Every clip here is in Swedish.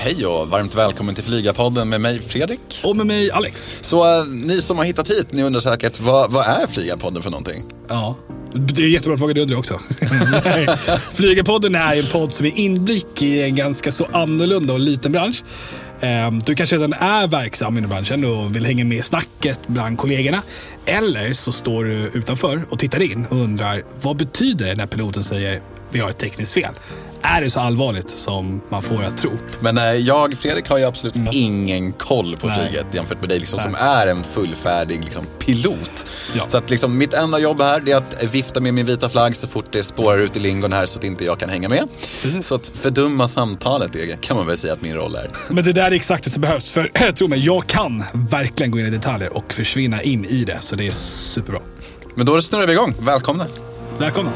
Hej och varmt välkommen till Flygarpodden med mig Fredrik. Och med mig Alex. Så äh, ni som har hittat hit, ni undrar säkert vad, vad är Flygarpodden för någonting? Ja, det är en jättebra fråga du undrar också. Flygarpodden är en podd som är inblick i en ganska så annorlunda och liten bransch. Ehm, Du kanske redan är verksam inom branschen och vill hänga med i snacket bland kollegorna. Eller så står du utanför och tittar in och undrar vad betyder det när piloten säger vi har ett tekniskt fel? Är det så allvarligt som man får att tro? Men äh, jag, Fredrik, har ju absolut ingen koll på Nej. flyget jämfört med dig liksom, som är en fullfärdig liksom, pilot. Ja. Så att liksom, mitt enda jobb här är att vifta med min vita flagg så fort det spårar ut i lingon här så att inte jag kan hänga med. Precis. Så att fördumma samtalet det kan man väl säga att min roll är. Men det där är exakt det som behövs. För tro mig, jag kan verkligen gå in i detaljer och försvinna in i det. Så det är superbra. Men då snurrar vi igång. Välkomna. Välkomna.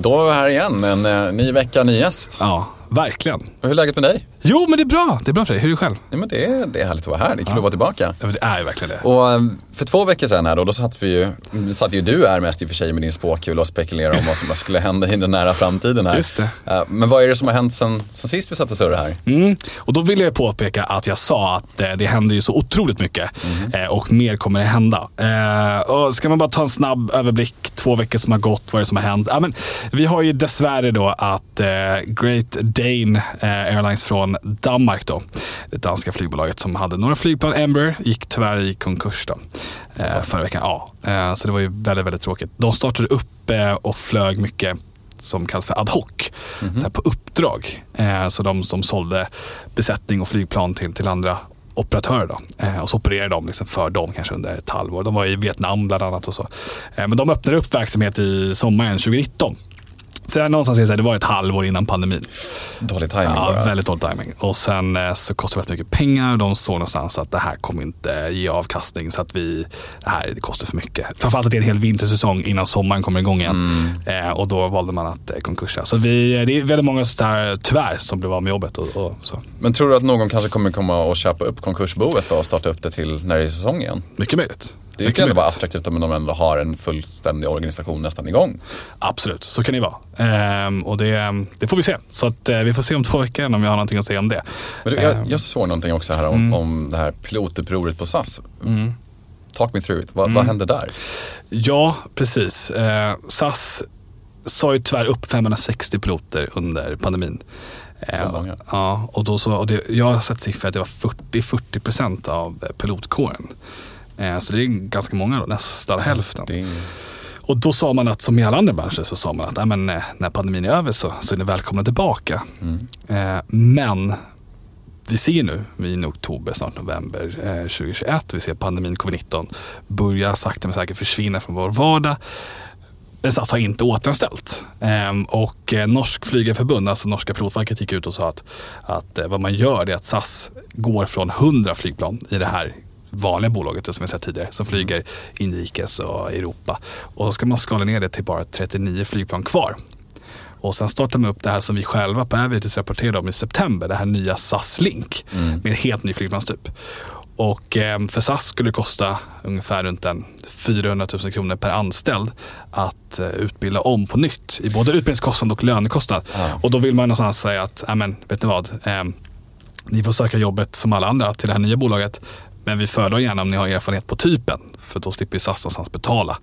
Då är vi här igen, en eh, ny vecka, ny gäst. Ja, verkligen. Och hur är läget med dig? Jo, men det är bra. Det är bra för dig. Hur är det själv? Ja, men det, är, det är härligt att vara här, det är kul att vara tillbaka. Ja, men det är verkligen det. Och eh, för två veckor sedan här då, då satt vi ju, satt ju du här mest i och för sig med din spåkula och spekulerade om vad som skulle hända i den nära framtiden här. Just det. Men vad är det som har hänt sen, sen sist vi satt och surrade här? Mm. Och då vill jag påpeka att jag sa att eh, det händer ju så otroligt mycket eh, och mer kommer det hända. Eh, och ska man bara ta en snabb överblick, två veckor som har gått, vad är det som har hänt? Ja, men, vi har ju dessvärre då att Great Dane Airlines från Danmark då, det danska flygbolaget som hade några flygplan, Embraer, gick tyvärr i konkurs då. Eh, förra veckan, ja. Eh, så det var ju väldigt, väldigt tråkigt. De startade upp eh, och flög mycket som kallas för ad hoc, så här på uppdrag. Eh, så de, de sålde besättning och flygplan till, till andra operatörer. Då. Eh, och så opererade de liksom för dem kanske under ett halvår. De var i Vietnam bland annat och så. Eh, men de öppnade upp verksamhet i sommaren 2019. Sen någonstans är det, så var ett halvår innan pandemin. Dålig timing Ja, bara. väldigt dålig timing. Och sen eh, så kostade det väldigt mycket pengar. De såg någonstans att det här kommer inte ge avkastning. Så att vi, det här det kostar för mycket. Framförallt att det är en hel vintersäsong innan sommaren kommer igång igen. Eh, och då valde man att eh, konkursa. Så vi, det är väldigt många så där, tyvärr som blev av med jobbet. Och, och så. Men tror du att någon kanske kommer komma och köpa upp konkursboet då och starta upp det till när det är säsong igen? Mycket möjligt. Det Mycket kan ändå vara attraktivt om de ändå har en fullständig organisation nästan igång. Absolut, så kan det vara. Ehm, och det, det får vi se. Så att, eh, vi får se om två veckor om jag har någonting att säga om det. Men du, Ehm, jag, jag såg någonting också här om, om det här pilotupproret på SAS. Talk me through it. Vad, vad hände där? Ja, precis. Eh, SAS sa ju tyvärr upp 560 piloter under pandemin. Så Eh, många. Ja, och då så, och det, jag har sett siffror att det var 40-40 procent av pilotkåren. Eh, så det är ganska många då, nästan hälften. Det är, Och då sa man att som i alla andra branscher så sa man att "Nej, men, eh, när pandemin är över så, så är ni välkomna tillbaka. Eh, men vi ser nu i oktober, snart november eh, 2021, vi ser pandemin covid-19 börja sakta men säkert försvinna från vår vardag. Men SAS har inte återanställt. Ehm, och Norsk Flygarförbund, alltså norska pilotfacket, gick ut och sa att, att eh, vad man gör är att SAS går från 100 flygplan i det här vanliga bolaget som vi sett tidigare, som flyger inrikes och Europa. Och så ska man skala ner det till bara 39 flygplan kvar. Och sen startar man upp det här som vi själva på Aviatis rapporterade om i september, det här nya SAS Link med en helt ny flygplanstyp. Och eh, för SAS skulle det kosta ungefär runt en 400 000 kronor per anställd att eh, utbilda om på nytt i både utbildningskostnad och lönekostnad. Ja. Och då vill man någonstans säga att, "Ja, men, vet ni vad? Eh, ni får söka jobbet som alla andra till det här nya bolaget. Men vi föredrar gärna om ni har erfarenhet på typen. För då slipper ju SAS någonstans betala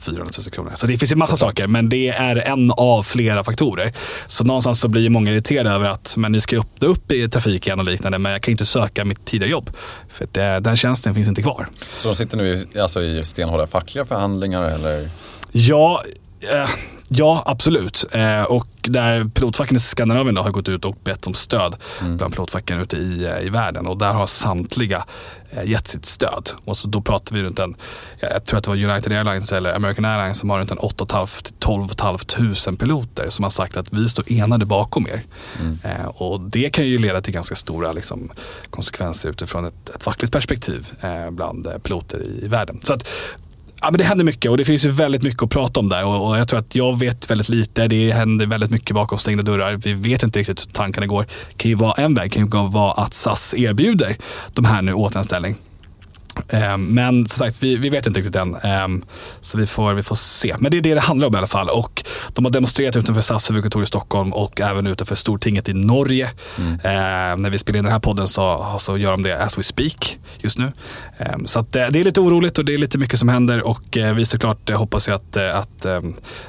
400 000 kronor. Så det finns ju massa saker, men det är en av flera faktorer. Så någonstans så blir ju många irriterade över att men ni ska ju öppna upp i trafiken och liknande, men jag kan inte söka mitt tidigare jobb. För det, den tjänsten finns inte kvar. så de sitter nu i, alltså i stenhårda fackliga förhandlingar eller? Ja, ja absolut. Eh, och där pilotfacken i Skandinavien då har gått ut och bett om stöd bland pilotfacken ute i, eh, i världen. Och där har samtliga eh, gett sitt stöd. Och så då pratar vi runt en, jag tror att det var United Airlines eller American Airlines som har runt en 8 500 12 500 piloter som har sagt att vi står enade bakom er. Eh, och det kan ju leda till ganska stora liksom, konsekvenser utifrån ett, ett fackligt perspektiv eh, bland eh, piloter i, i världen. Så att Ja, men det händer mycket och det finns ju väldigt mycket att prata om där. Och, och jag tror att jag vet väldigt lite. Det händer väldigt mycket bakom stängda dörrar. Vi vet inte riktigt hur tankarna går. Det kan ju vara en väg, kan ju vara att SAS erbjuder de här nu återanställning. Ehm, Men som sagt, vi, vi vet inte riktigt än. Ehm, Så vi får, vi får se. Men det är det det handlar om i alla fall. Och de har demonstrerat utanför SAS huvudkontor i Stockholm och även utanför Stortinget i Norge. Ehm, När vi spelar in den här podden så, så gör de det as we speak just nu. Ehm, Så att, eh, det är lite oroligt och det är lite mycket som händer och eh, vi såklart eh, hoppas ju att, eh, att,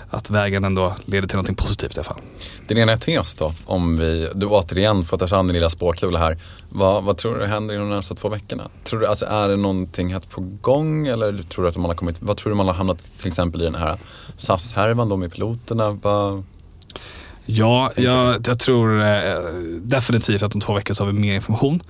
att vägen ändå leder till något positivt i alla fall. Din ena tes då, om vi, du återigen får ta fram din lilla spåkula här. Vad, vad tror du händer inom de närmsta två veckorna? Tror du, alltså, är det någonting hett på gång eller tror du att man har kommit, vad tror du man har hamnat till exempel i den här SAS-härvan då med piloterna? Vad, Ja, jag, jag tror eh, definitivt att om två veckor så har vi mer information.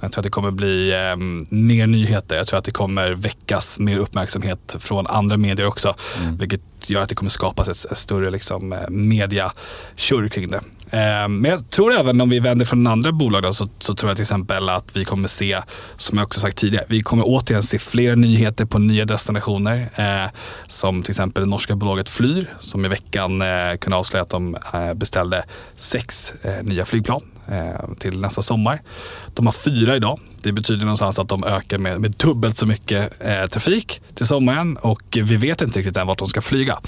Jag tror att det kommer bli eh, mer nyheter. Jag tror att det kommer väckas mer uppmärksamhet från andra medier också. Vilket gör att det kommer skapas ett, ett större liksom, eh, media-tjurr kring det. Ehm, men jag tror även om vi vänder från andra andra då, så, så tror jag till exempel att vi kommer se, som jag också sagt tidigare, vi kommer återigen se fler nyheter på nya destinationer. Eh, som till exempel det norska bolaget Flyr som i veckan eh, kunde avslöja att de eh, beställde sex eh, nya flygplan till nästa sommar. De har fyra idag. Det betyder någonstans att de ökar med, med dubbelt så mycket eh, trafik till sommaren och vi vet inte riktigt än vart de ska flyga.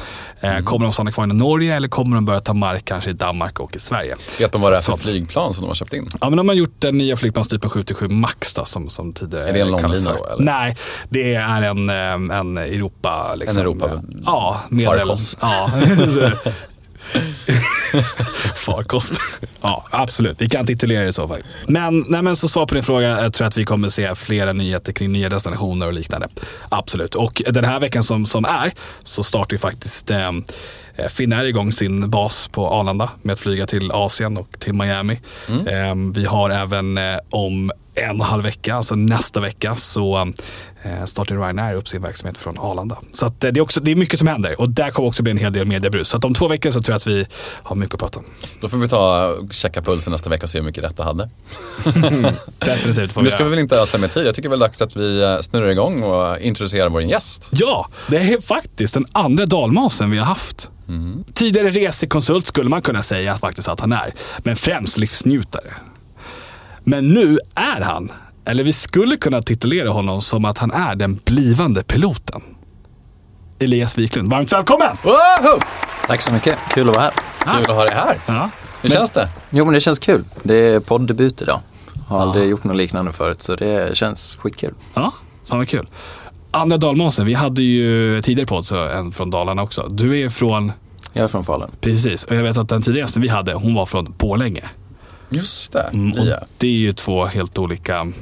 Eh, Kommer de stanna kvar i Norge eller kommer de börja ta mark kanske i Danmark och i Sverige? vet de vad det är för flygplan som de har köpt in? Ja, men de har gjort den nya flygplanstypen 777 Max då, som, som tidigare Är det en långlina då, eller? Nej, det är en, eh, en Europa... Liksom, En Europa- eh, Ja, medel... Ja. Farkost. Ja, absolut. Vi kan titulera det så faktiskt. Men, nej, men så svar på din fråga, jag tror att vi kommer se flera nyheter kring nya destinationer och liknande. Absolut. Och den här veckan som, som är så startar ju faktiskt eh, Finnair igång sin bas på Arlanda med att flyga till Asien och till Miami. Eh, vi har även eh, om en och en halv vecka, alltså nästa vecka, så eh, startar Ryanair upp sin verksamhet från Arlanda. Så eh, det, är också, det är mycket som händer och där kommer också bli en hel del mediebrus. Så om två veckor så tror jag att vi har mycket att prata om. Då får vi ta checka pulsen nästa vecka och se hur mycket du hade. Definitivt nu ska vi väl inte ödsla mer tid. Jag tycker väl dags att vi eh, snurrar igång och introducerar vår gäst. Ja, det är faktiskt den andra dalmasen vi har haft. Tidigare resekonsult skulle man kunna säga faktiskt att han är, men främst livsnjutare. Men nu är han, eller vi skulle kunna titulera honom som att han är den blivande piloten. Elias Wiklund, varmt välkommen! Woho! Tack så mycket, kul att vara här. Kul att ha dig här. Ja. Hur känns det? Jo men det känns kul. Det är poddebut idag. Har aldrig gjort något liknande förut så det känns skitkul. Ja, fan vad kul. Andra dalmasen, vi hade ju tidigare podd, så en från Dalarna också. Du är från, Jag är från Falun. precis, och jag vet att den tidigare gästen vi hade, hon var från Borlänge. Just det, Mm, och det är ju två helt olika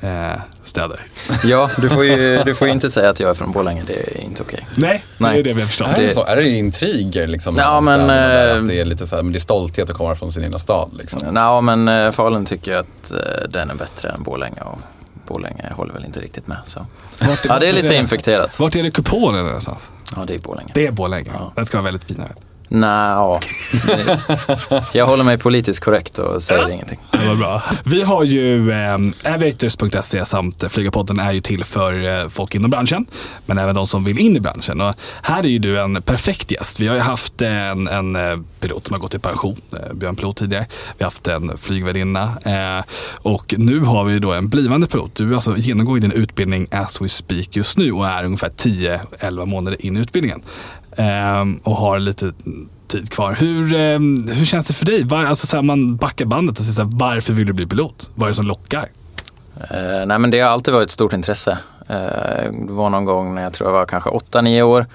eh, städer. Ja, du får, ju, du får ju inte säga att jag är från Borlänge, det är inte okej. Nej, det Nej. är det vi har förstått. Är det, Det- så? Är det intriger liksom? Ja, men, där? eh, Att det är lite så här, men det är stolthet att komma från sin egna stad liksom. Ja men eh, Falun tycker jag att eh, den är bättre än Borlänge och Borlänge håller väl inte riktigt med. Så. Vart, Ja, det är lite infekterat. Vart är det kupolen någonstans? Ja, det är Borlänge. Det är Borlänge. Ja. Den ska vara väldigt fin. här. Nej, ja. Jag håller mig politiskt korrekt och säger Ja. ingenting. Det var bra. Vi har ju eh, aviators.se samt Flygarpodden är ju till för eh, folk inom branschen, men även de som vill in i branschen. Och här är ju du en perfekt gäst. Vi har ju haft en, en eh, pilot som har gått i pension, eh, Björn Pilot tidigare. Vi har haft en flygvärdinna eh, och nu har vi då en blivande pilot. Du alltså genomgår din utbildning as we speak just nu och är ungefär 10-11 månader in i utbildningen. Och har lite tid kvar. Hur, ehm, hur känns det för dig? Var, alltså, så här, man backar bandet och säger så här, varför vill du bli pilot? Vad är det som lockar? Eh, nej men det har alltid varit ett stort intresse. Eh, det var någon gång när jag tror jag var kanske 8-9 år.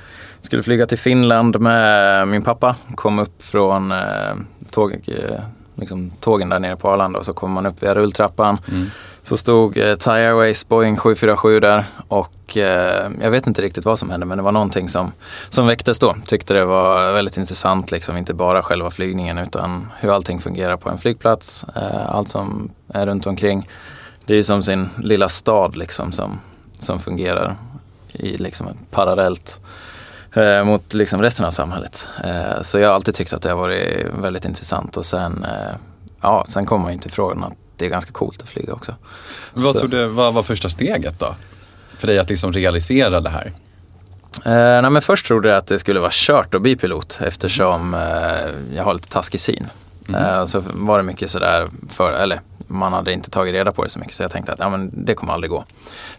Skulle flyga till Finland med min pappa. Kom upp från eh, tåg, eh, liksom, tågen där nere på Arlanda och så kom man upp via rulltrappan. Så stod eh, Thai Airways Boeing 747 där och eh, jag vet inte riktigt vad som hände men det var någonting som, som väcktes då. Tyckte det var väldigt intressant, liksom, inte bara själva flygningen utan hur allting fungerar på en flygplats. Eh, allt som är runt omkring. Det är ju som sin lilla stad liksom som, som fungerar i liksom parallellt eh, mot liksom resten av samhället. Eh, så jag har alltid tyckt att det har varit väldigt intressant och sen, eh, ja, sen kommer man ju inte ifrån att det är ganska coolt att flyga också. Vad du, vad var första steget då? För dig att liksom realisera det här? Eh, nej, men först trodde jag att det skulle vara kört att bli pilot eftersom eh, jag har lite taskig syn. Eh, så var det mycket sådär, för, eller man hade inte tagit reda på det så mycket så jag tänkte att ja, men det kommer aldrig gå.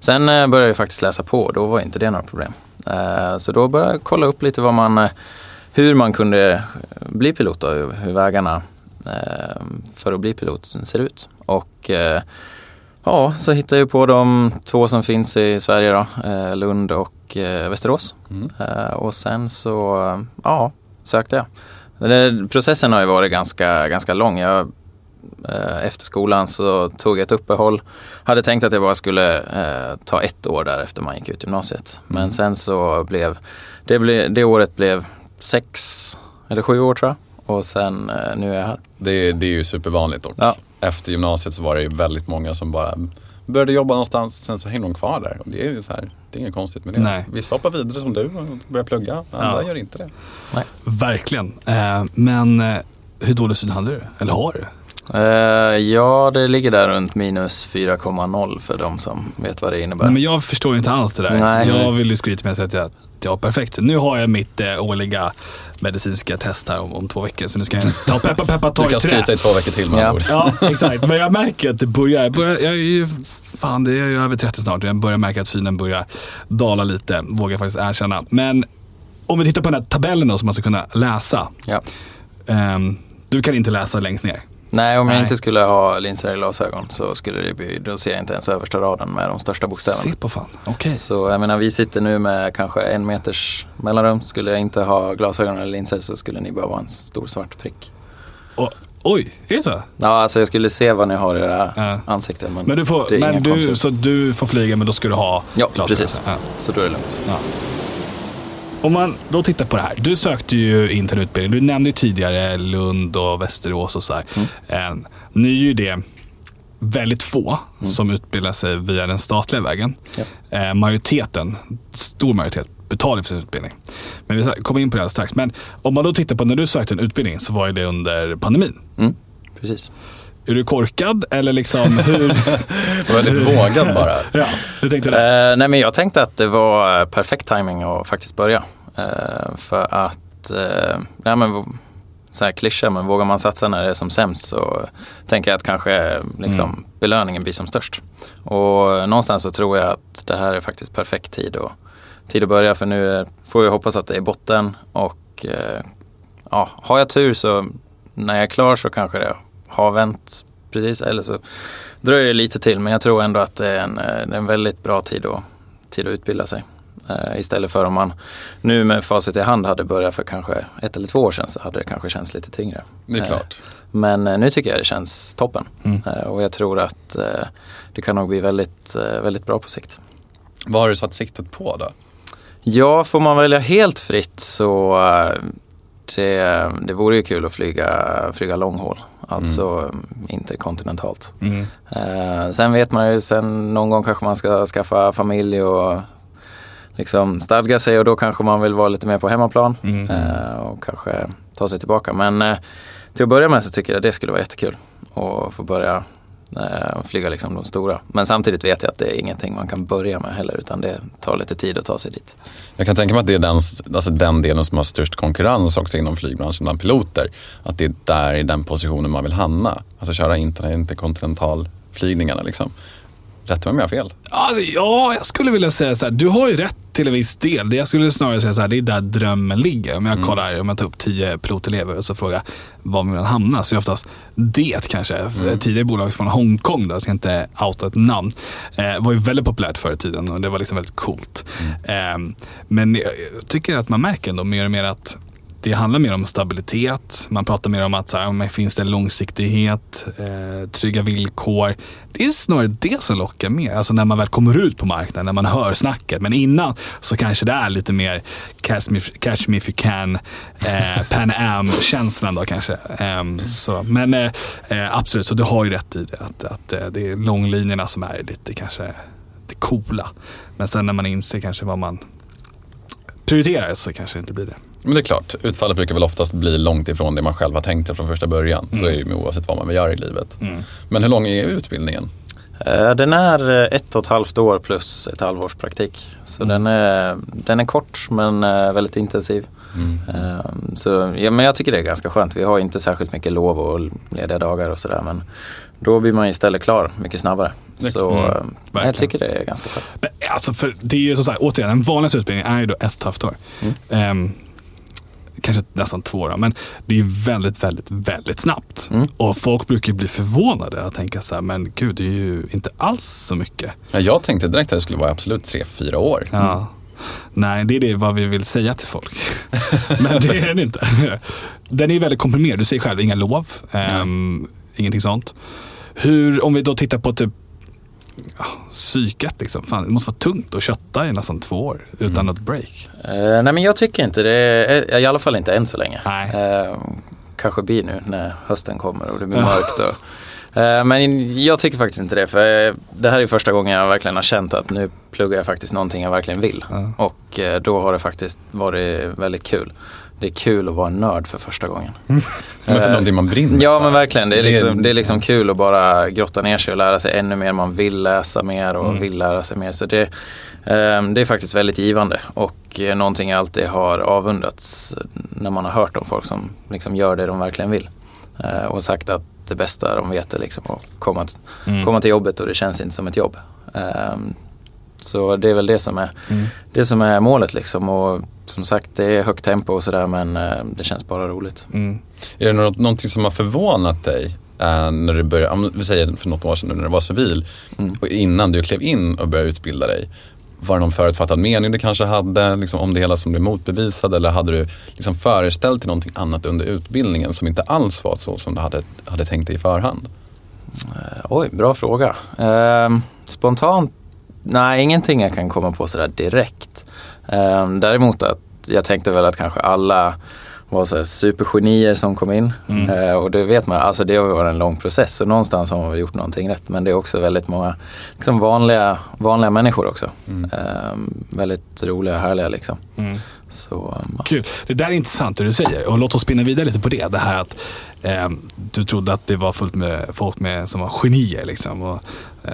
Sen eh, började jag faktiskt läsa på och då var inte det några problem. Eh, så då började jag kolla upp lite vad man, eh, hur man kunde bli pilot och hur, vägarna för att bli pilot ser ut. Och eh, ja, så hittade jag på de två som finns i Sverige då, eh, Lund och eh, Västerås. Mm. Eh, och sen så, eh, ja, sökte jag. Men processen har ju varit ganska, ganska lång. Jag, eh, efter skolan så tog jag ett uppehåll. Hade tänkt att jag bara skulle eh, ta ett år där efter man gick ut gymnasiet. Men Mm. sen så blev det, blev, det året blev sex eller sju år tror jag. Och sen eh, nu är jag här. Det, det är ju supervanligt dock. Ja. Efter gymnasiet så var det ju väldigt många som bara började jobba någonstans, sen så hängde de kvar där. Och det är ju så här, det är inget konstigt med det. Nej. Vissa hoppar vidare som du och börjar plugga, andra Ja. gör inte det. Verkligen. Eh, men eh, hur dålig syn hade du? Eller har du? Eh, ja, det ligger där runt minus 4,0 för de som vet vad det innebär. Nej, men jag förstår inte alls det där. Nej. Jag vill ju skryta med att säga att jag, att jag har perfekt. Nu har jag mitt eh, årliga medicinska test här om, om två veckor. Så nu ska jag ta peppa peppa ta Du i kan skryta i två veckor till med Ja. ord. Ja, exakt. Men jag märker att det börjar, jag, börjar, jag är ju, fan det är ju över 30 snart jag börjar märka att synen börjar dala lite, vågar jag faktiskt erkänna. Men om vi tittar på den här tabellen då som man ska kunna läsa. Ja. Ehm, du kan inte läsa längst ner. Nej, om jag Nej. inte skulle ha linser eller glasögon så skulle det bli, då ser jag inte ens översta raden med de största bokstäverna. Se på fan. Okej. Så jag menar, vi sitter nu med kanske en meters mellanrum. Skulle jag inte ha glasögon eller linser så skulle ni bara vara en stor svart prick. Och, Oj, är det så? Ja, alltså jag skulle se vad ni har i era Ja. ansikten. Men, Men du får, men du, så du får flyga men då ska du ha Ja, glasögon? precis. Ja. Så då är det lugnt. Ja. Om man då tittar på det här. Du sökte ju in till en utbildning. Du nämnde ju tidigare Lund och Västerås och så här. Eh, Nu är ju det väldigt få som utbildar sig via den statliga vägen. Ja. Eh, majoriteten, stor majoritet, betalar för sin utbildning. Men vi komma in på det alldeles strax. Men om man då tittar på när du sökte en utbildning så var det under pandemin. Mm, precis. Är du korkad eller liksom hur? Väldigt vågad bara. ja, hur tänkte du? Eh, nej, men jag tänkte att det var eh, perfekt timing att faktiskt börja. Eh, för att, eh, nej, men, så här klyscha, men vågar man satsa när det är som sämst så tänker jag att kanske liksom, belöningen blir som störst. Och någonstans så tror jag att det här är faktiskt perfekt tid, och, tid att börja. För nu eh, får jag hoppas att det är botten och eh, ja, har jag tur så när jag är klar så kanske det har vänt precis. Eller så dröjer det lite till men jag tror ändå att det är en, eh, en väldigt bra tid att, tid att utbilda sig. Eh, istället för om man nu med facit i hand hade börjat för kanske ett eller två år sedan så hade det kanske känts lite tyngre. Det är Eh, klart. Men eh, nu tycker jag det känns toppen. Mm. Eh, och jag tror att eh, det kan nog bli väldigt, eh, väldigt bra på sikt. Vad har du satt siktet på då? Ja, får man välja helt fritt så eh, det, det vore ju kul att flyga, flyga långhåll. Alltså mm. interkontinentalt. Mm. Eh, sen vet man ju, sen någon gång kanske man ska skaffa familj och liksom stadga sig och då kanske man vill vara lite mer på hemmaplan Mm. eh, och kanske ta sig tillbaka. Men eh, till att börja med så tycker jag det skulle vara jättekul att få börja eh, flyga liksom de stora. Men samtidigt vet jag att det är ingenting man kan börja med heller utan det tar lite tid att ta sig dit. Jag kan tänka mig att det är den, alltså den delen som har störst konkurrens också inom flygbranschen bland piloter. Att det är där i den positionen man vill hamna. Alltså köra inter- interkontinentalflygningarna liksom. Rätta mig om jag har fel. Alltså, ja, jag skulle vilja säga så här. Du har ju rätt till en viss del. Det jag skulle snarare säga så här, det är där drömmen ligger. Om jag kollar, om jag tar upp tio pilotelever och så frågar var vill man hamna? Så är oftast det kanske. Mm. Tidigare bolag från Hongkong, då, jag ska inte outa ett namn, eh, var ju väldigt populärt förr i tiden och det var liksom väldigt coolt. Eh, men jag jag tycker att man märker ändå mer och mer att det handlar mer om stabilitet. Man pratar mer om att så här, finns det långsiktighet, eh, trygga villkor. Det är snarare det som lockar mer. Alltså när man väl kommer ut på marknaden, när man hör snacket. Men innan så kanske det är lite mer catch me, if- catch me if you can, eh, Pan Am-känslan då kanske. Eh, så, men eh, eh, absolut, så du har ju rätt i det. Att, att eh, det är långlinjerna som är lite kanske det coola. Men sen när man inser kanske vad man prioriterar så kanske det inte blir det. Men det är klart, utfallet brukar väl oftast bli långt ifrån det man själv har tänkt sig från första början. Så är det ju med oavsett vad man vill göra i livet. Men hur lång är utbildningen? Eh, Den är eh, ett och ett halvt år plus ett halvårs praktik. Så den, är, den är kort men eh, väldigt intensiv. Mm. Så, ja, men jag tycker det är ganska skönt. Vi har inte särskilt mycket lov och lediga dagar och sådär. Men då blir man istället klar mycket snabbare. Så Mm, jag tycker det är ganska skönt. Men, alltså för det är ju som sagt, återigen, den vanligaste utbildningen är ju då ett och ett halvt år. Mm. Kanske nästan två då, men det är ju väldigt, väldigt, väldigt snabbt. Mm. Och folk brukar bli förvånade och tänka så här, men gud, det är ju inte alls så mycket. Ja, jag tänkte direkt att det skulle vara absolut tre, fyra år. Ja. Nej, det är det vad vi vill säga till folk. men det är den inte. Den är väldigt komprimerad, du säger själv, inga lov, ehm, ingenting sånt. Hur, om vi då tittar på typ ja, psyket, liksom. Fan, det måste vara tungt att kötta i nästan två år utan något break. Eh, nej men jag tycker inte det, eh, i alla fall inte än så länge. Nej. Eh, kanske blir nu när hösten kommer och det blir mörkt. Och, eh, men jag tycker faktiskt inte det för eh, det här är första gången jag verkligen har känt att nu pluggar jag faktiskt någonting jag verkligen vill. Ja. Och eh, då har det faktiskt varit väldigt kul. Det är kul att vara en nörd för första gången. Men för Eh, någonting man brinner Ja för. men verkligen. Det är, liksom, det är liksom kul att bara grotta ner sig och lära sig ännu mer. Man vill läsa mer och Mm. vill lära sig mer. Så det, eh, det är faktiskt väldigt givande och eh, någonting jag alltid har avundats när man har hört om folk som liksom gör det de verkligen vill. Eh, och sagt att det bästa de vet är liksom att komma, Mm. komma till jobbet och det känns inte som ett jobb. Så det är väl det som är, Mm. det som är målet liksom. Och som sagt det är högt tempo och sådär men eh, det känns bara roligt. Mm. Är det något, någonting som har förvånat dig eh, när du började, om vi säger för något år sedan nu när du var civil Mm. och innan du klev in och började utbilda dig? Var det någon förutfattad mening du kanske hade liksom, om det hela som blev motbevisad eller hade du liksom föreställt dig någonting annat under utbildningen som inte alls var så som du hade, hade tänkt dig i förhand? Eh, Oj, bra fråga. Ehm, spontant, nej ingenting jag kan komma på sådär direkt. Ehm, däremot att jag tänkte väl att kanske alla var så supergenier som kom in. Mm. Eh, och det vet man, alltså det har varit en lång process. Så någonstans har man gjort någonting rätt. Men det är också väldigt många liksom vanliga, vanliga människor också. Mm. Ehm, väldigt roliga och härliga liksom. Mm. Så, ehm, ja. Kul. Det där är intressant det du säger och låt oss spinna vidare lite på det. Det här att eh, du trodde att det var fullt med folk med, som var genier. Liksom. Och, eh,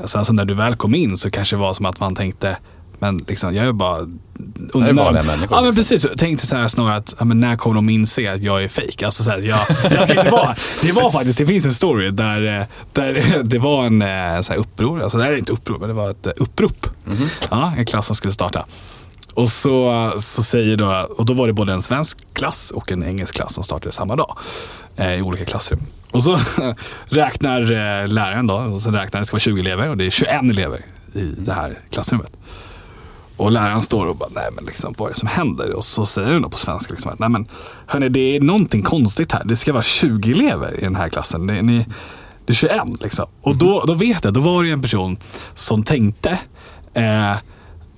sen så när du väl kom in så kanske det var som att man tänkte men liksom, jag är bara... Det är vanliga människor, Ja men liksom. precis. Jag tänkte så här snarare att, ja, men när kommer de inse att jag är fake? Alltså så här, jag, jag ska inte vara. Det var faktiskt, det finns en story där, eh, där det var en eh, så här uppror, alltså det här är inte uppror, men det var ett eh, upprop. Mhm. Ja, en klass som skulle starta. Och så, så säger då, och då var det både en svensk klass och en engelsk klass som startade samma dag. Eh, I olika klassrum. Och så räknar eh, läraren då, och så räknar det ska vara 20 elever och det är 21 elever i det här klassrummet. Och läraren står och bara, nej men liksom, vad är det som händer? Och så säger hon då på svenska liksom att, nej men hörni, det är någonting konstigt här. Det ska vara 20 elever i den här klassen. Det, ni, det är 21 liksom. Och då, då vet jag, då var det en person som tänkte, eh,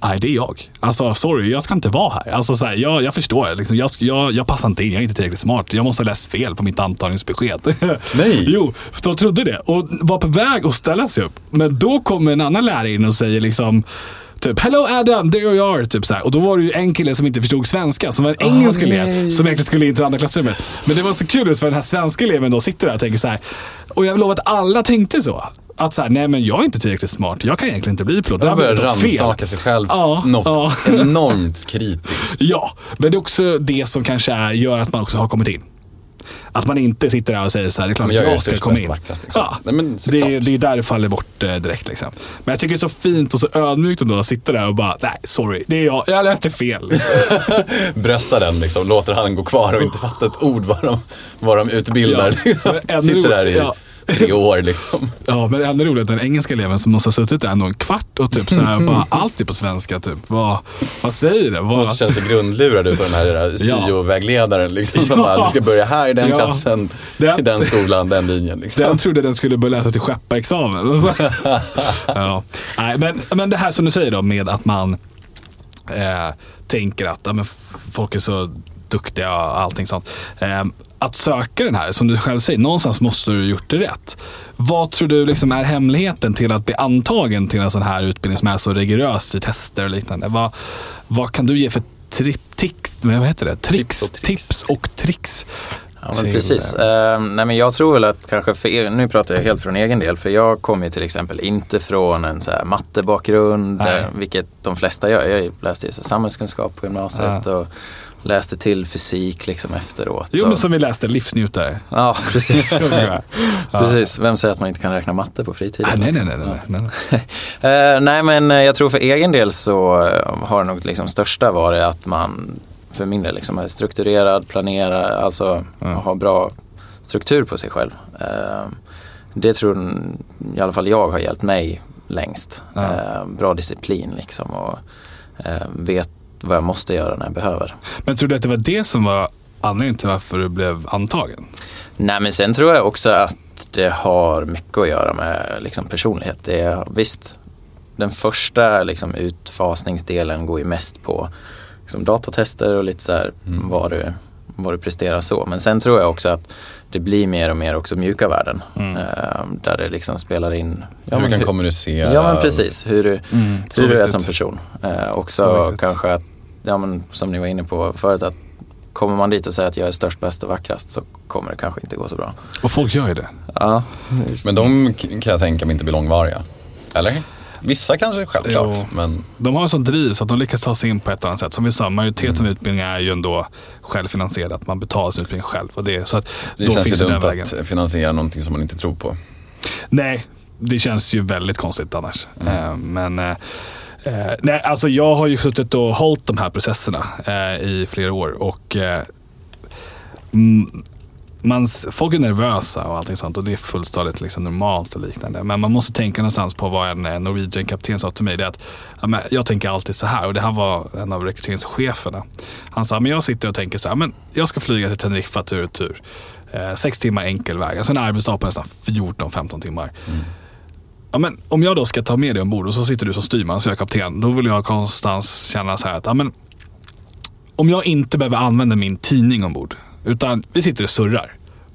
Nej, det är jag. Alltså sorry, jag ska inte vara här. Alltså, så här, jag, jag förstår, liksom, jag, jag, jag passar inte in, jag är inte tillräckligt smart. Jag måste ha läst fel på mitt antagningsbesked. Nej. jo, de trodde det och var på väg att ställa sig upp. Men då kommer en annan lärare in och säger liksom Typ, hello Adam, there you are. Typ så här. Och då var det ju en kille som inte förstod svenska, som var en engelsk elev, nej. som egentligen skulle in till andra klassrummet. Men det var så kul just för den här svenska eleven då sitter där och tänker så här. Och jag vill lova att alla tänkte så. Att så här, nej men jag är inte tillräckligt smart, jag kan egentligen inte bli pilot. Har börjar rannsaka sig själv. Ja, Något ja. enormt kritiskt. Ja, men det är också det som kanske är, gör att man också har kommit in. Att man inte sitter där och säger så här, det är klart jag är jag ska komma in. vackrast, liksom. Ja, Nej, men det, det är där det faller bort eh, direkt. Liksom. Men jag tycker det är så fint och så ödmjukt ändå att sitta där och bara, nej sorry, det är jag, jag läste fel. Liksom. Bröstar den liksom, låter han gå kvar och inte fatta ett ord vad de, vad de utbildar. Ja, ännu Sitter där i ja. Tre år liksom. Ja, men ännu roligare den engelska eleven som måste ha suttit där ändå en kvart och typ så här, bara allt är på svenska. Typ. Vad, vad säger det? Vad, så känns det grundlurad ut av den här syo-vägledaren. Liksom, som Ja. bara, du ska börja här i den Ja. klassen, Det- i den skolan, den linjen. Liksom. Den trodde den skulle börja läsa till skepparexamen. Och så- ja. Nej, men, men det här som du säger då med att man eh, tänker att ja, men folk är så duktiga och allting sånt. Eh, att söka den här, som du själv säger, någonstans måste du ha gjort det rätt. Vad tror du liksom är hemligheten till att bli antagen till en sån här utbildning som är så rigorös i tester och liknande? Vad, vad kan du ge för tri- tics, vad heter det? Tricks, Tips och tricks. tips och tricks Ja, men precis. eh, Eh, nej, men jag tror väl att kanske, för, egen- nu pratar jag helt från egen del, för jag kommer ju till exempel inte från en så här mattebakgrund, eh, vilket de flesta gör. Jag läste ju så samhällskunskap på gymnasiet och läste till fysik liksom efteråt. Jo men som vi läste, livsnjutare. Ja, precis. precis. Vem säger att man inte kan räkna matte på fritiden? Ah, nej, nej, nej, nej, nej. Eh, nej men eh, jag tror för egen del så eh, har nog liksom största varit att man för min del liksom är strukturerad, planerar, alltså Mm. har bra struktur på sig själv. Eh, det tror i alla fall jag har hjälpt mig längst. Ja. Eh, bra disciplin liksom och vet vad jag måste göra när jag behöver. Men tror du att det var det som var anledningen till varför du blev antagen? Nej men sen tror jag också att det har mycket att göra med liksom, personlighet. Det är, visst, den första liksom, utfasningsdelen går ju mest på liksom, datatester och lite så här Mm. vad, du, vad du presterar så. Men sen tror jag också att det blir mer och mer också mjuka värden. Mm. Eh, där det liksom spelar in Hur du kan hur- kommunicera. Ja men precis, hur du, Så hur du är som person. Eh, Så också kanske att, ja, men, som ni var inne på förut, att kommer man dit och säger att jag är störst, bäst och vackrast så kommer det kanske inte gå så bra. Och folk gör ju det. Ja, Men de kan jag tänka mig inte blir långvariga. Eller? Vissa kanske självklart, Jo. men De har en sån driv så att de lyckas ta sig in på ett annat sätt. Som vi sa, majoriteten Mm. av utbildningar är ju ändå självfinansierad. Att man betalar sin utbildning själv. Och det, så att det då känns ju dumt vägen. att finansiera någonting som man inte tror på. Nej, det känns ju väldigt konstigt annars. Mm. Eh, men eh, eh, nej, alltså jag har ju suttit och hållit de här processerna eh, i flera år. Och eh, mm, man, folk är nervösa och allting sånt och det är fullständigt liksom normalt och liknande. Men man måste tänka någonstans på vad en eh, Norwegian-kapten sa till mig. Det är att, ja, men jag tänker alltid så här och det här var en av rekryteringscheferna. Han sa, men jag sitter och tänker så här, men jag ska flyga till Teneriffa tur och tur. Eh, sex timmar enkel väg, alltså en arbetsdag på nästan 14-15 timmar. Ja, men om jag då ska ta med dig ombord och så sitter du som styrman så jag är kapten. Då vill jag någonstans känna så här att ja, men, om jag inte behöver använda min tidning ombord. Utan vi sitter och surrar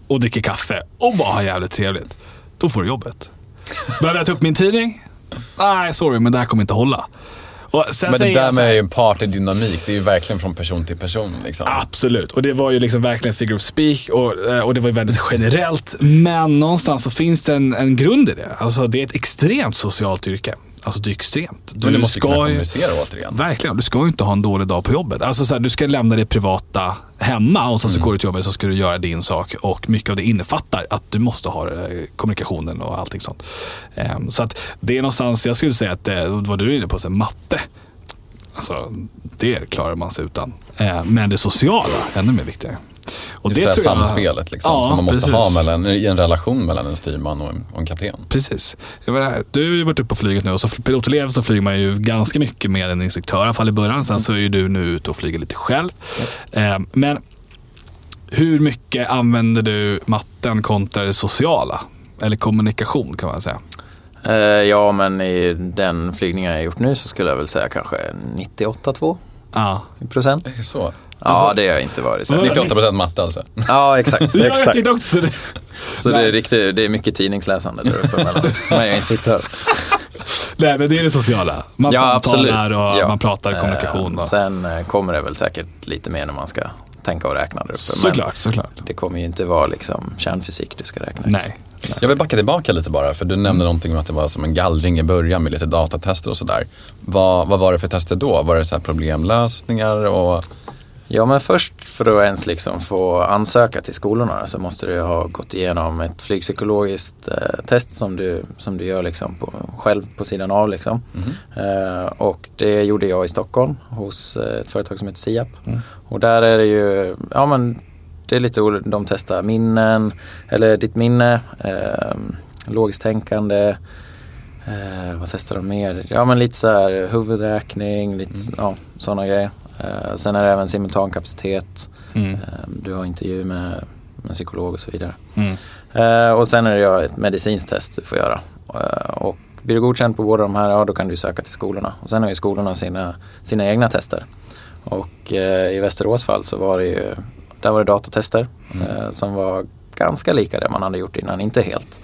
och dricker kaffe och bara har jävligt trevligt. Då får du jobbet. Behöver jag ta upp min tidning? Nej, sorry, men det här kommer inte hålla. Men det där med ju partydynamik, det är ju verkligen från person till person. Liksom. Absolut, och det var ju liksom verkligen figure of speak och, eh, och det var ju väldigt generellt. Men någonstans så finns det en, en grund i det. Alltså det är ett extremt socialt yrke. Alltså det är extremt. Du Men du måste kunna ska ju, kommunicera återigen. verkligen, du ska ju inte ha en dålig dag på jobbet. Alltså så här, du ska lämna det privata hemma och sen så går du till jobbet så ska du göra din sak. Och mycket av det innefattar att du måste ha eh, kommunikationen och allting sånt. Ehm, så att det är någonstans, jag skulle säga att det, vad du är inne på, så matte. Alltså, det klarar man sig utan. Eh, men det sociala, ännu mer viktigare. Och Just det, här tror jag- samspelet liksom, Ja, som man måste precis. ha mellan, i en relation mellan en styrman och en, och en kapten. Precis. Jag menar, du har ju varit uppe på flyget nu och som pilotelev så flyger man ju ganska mycket med en instruktör, i alla fall i början. Sen så är ju du nu ute och flyger lite själv. Eh, men hur mycket använder du matten kontra det sociala? Eller kommunikation kan man säga. Eh, ja men i den flygningen jag har gjort nu så skulle jag väl säga kanske 98-2 Ja. procent. Det är så. Ja Alltså- det har jag inte varit. Så. Vad- 98% matte alltså. Ja exakt. Jag exakt. tänkte också det. Så det är, riktigt, det är mycket tidningsläsande där uppe mellan mig och instruktör. Nej, men det är det sociala. Man Ja, samtalar och Ja. man pratar kommunikation. Eh, Och. Sen eh, kommer det väl säkert lite mer när man ska tänka och räkna där uppe. Såklart, såklart. Det kommer ju inte vara liksom kärnfysik du ska räkna. Nej. Jag vill backa tillbaka lite bara, för du nämnde någonting om att det var som en gallring i början med lite datatester och sådär. Vad, vad var det för tester då? Var det så här problemlösningar och Ja men först för att ens liksom få ansöka till skolorna så måste du ha gått igenom ett flygpsykologiskt eh, test som du, som du gör liksom på, själv på sidan av. Liksom. Eh, och det gjorde jag i Stockholm hos eh, ett företag som heter Siap. Mm. Och där är det ju, ja men det är lite olika, de testar minnen, eller ditt minne, eh, logiskt tänkande. Eh, vad testar de mer? Ja men lite så här huvudräkning, lite ja, sådana grejer. Eh, sen är det även simultankapacitet. Mm. Eh, du har intervju med, med psykolog och så vidare. Mm. Eh, och sen är det ett medicinskt test du får göra. Och blir du godkänd på båda de här, ja då kan du söka till skolorna. Och sen har ju skolorna sina, sina egna tester. Och i Västerås fall så var det ju, där var det datatester eh, som var ganska lika det man hade gjort innan, inte helt.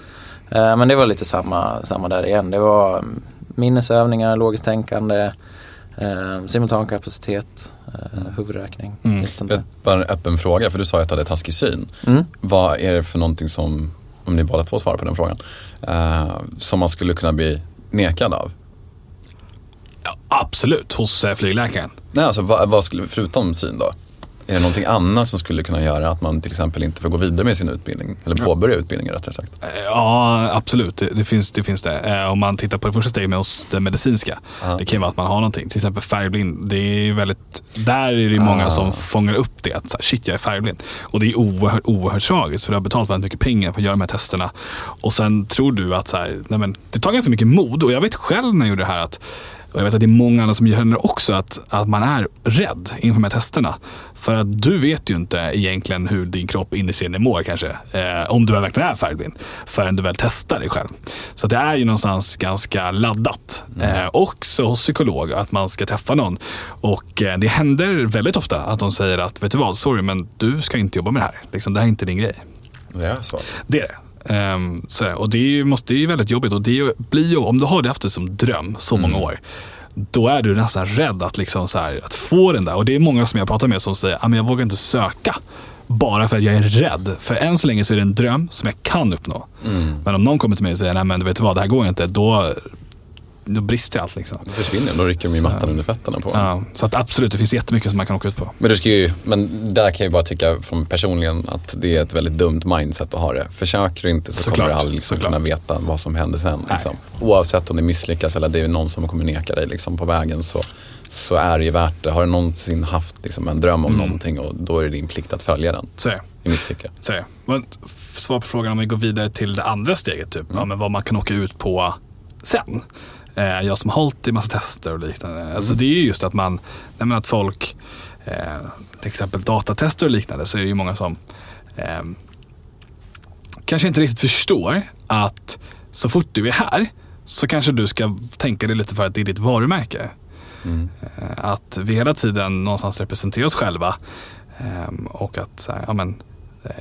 Men det var lite samma, samma där igen. Det var mm, minnesövningar, logiskt tänkande, Eh, simultankapacitet, eh, huvudräkning. Mm. Det där. är bara en öppen fråga, för du sa att du hade taskig syn. Mm. Vad är det för någonting som, om ni båda två svarar på den frågan, eh, som man skulle kunna bli nekad av? Ja, absolut, hos eh, flygläkaren. Nej, alltså vad, vad skulle, förutom syn då? Är det någonting annat som skulle kunna göra att man till exempel inte får gå vidare med sin utbildning? Eller påbörja utbildningen rättare sagt. Eh, Ja, absolut. Det, det, finns, det finns det. Eh, om man tittar på det första steget med oss, det medicinska. Ja. Det kan ju vara att man har någonting. Till exempel färgblind. Det är väldigt, där är det många Ah. som fångar upp det. Att shit, jag är färgblind. Och det är oerhört, oerhört tragiskt. För du har betalat väldigt mycket pengar för att göra de här testerna. Och sen tror du att så här, nej men, det tar ganska mycket mod. Och jag vet själv när jag gjorde det här att och jag vet att det är många andra som det också, att, att man är rädd inför de här testerna. För att du vet ju inte egentligen hur din kropp innerst inne mår kanske. Eh, om du verkligen är färgblind. Förrän du väl testar dig själv. Så det är ju någonstans ganska laddat. Eh, också hos psykolog, att man ska träffa någon. Och eh, det händer väldigt ofta att de säger att, vet du vad, sorry men du ska inte jobba med det här. Liksom, det här är inte din grej. Det är så. Det är det. Ehm, så, och det är ju måste, det är ju väldigt jobbigt. Och det blir ju, om du har det haft det som dröm så många år, då är du nästan rädd att, liksom så här, att få den där. Och det är många som jag pratar med som säger att jag vågar inte söka. Bara för att jag är rädd. För än så länge så är det en dröm som jag kan uppnå. Men om någon kommer till mig och säger, nej men vet du vad, det här går inte. Då, då brister allt. Liksom. Det försvinner, då rycker de ju mattan under fötterna på. Ja, så att absolut, det finns jättemycket som man kan åka ut på. Men, du ska ju, men där kan jag bara tycka från personligen att det är ett väldigt dumt mindset att ha det. Försöker du inte så Såklart, kommer du aldrig liksom kunna veta vad som händer sen. Liksom. Oavsett om det misslyckas eller det är någon som kommer neka dig liksom, på vägen så, så är det ju värt det. Har du någonsin haft liksom, en dröm om Mm. någonting och då är det din plikt att följa den. Så är det. I mitt tycke. Så är Svar på frågan om vi går vidare till det andra steget, typ. ja, men vad man kan åka ut på sen. Eh, jag som har hållit i massa tester och liknande. Alltså det är ju just att man, nej att folk, eh, till exempel datatester och liknande, så är det ju många som eh, kanske inte riktigt förstår att så fort du är här så kanske du ska tänka dig lite för att det är ditt varumärke. Mm. Eh, Att vi hela tiden någonstans representerar oss själva. Ehm, Och att så här, ja, men, eh,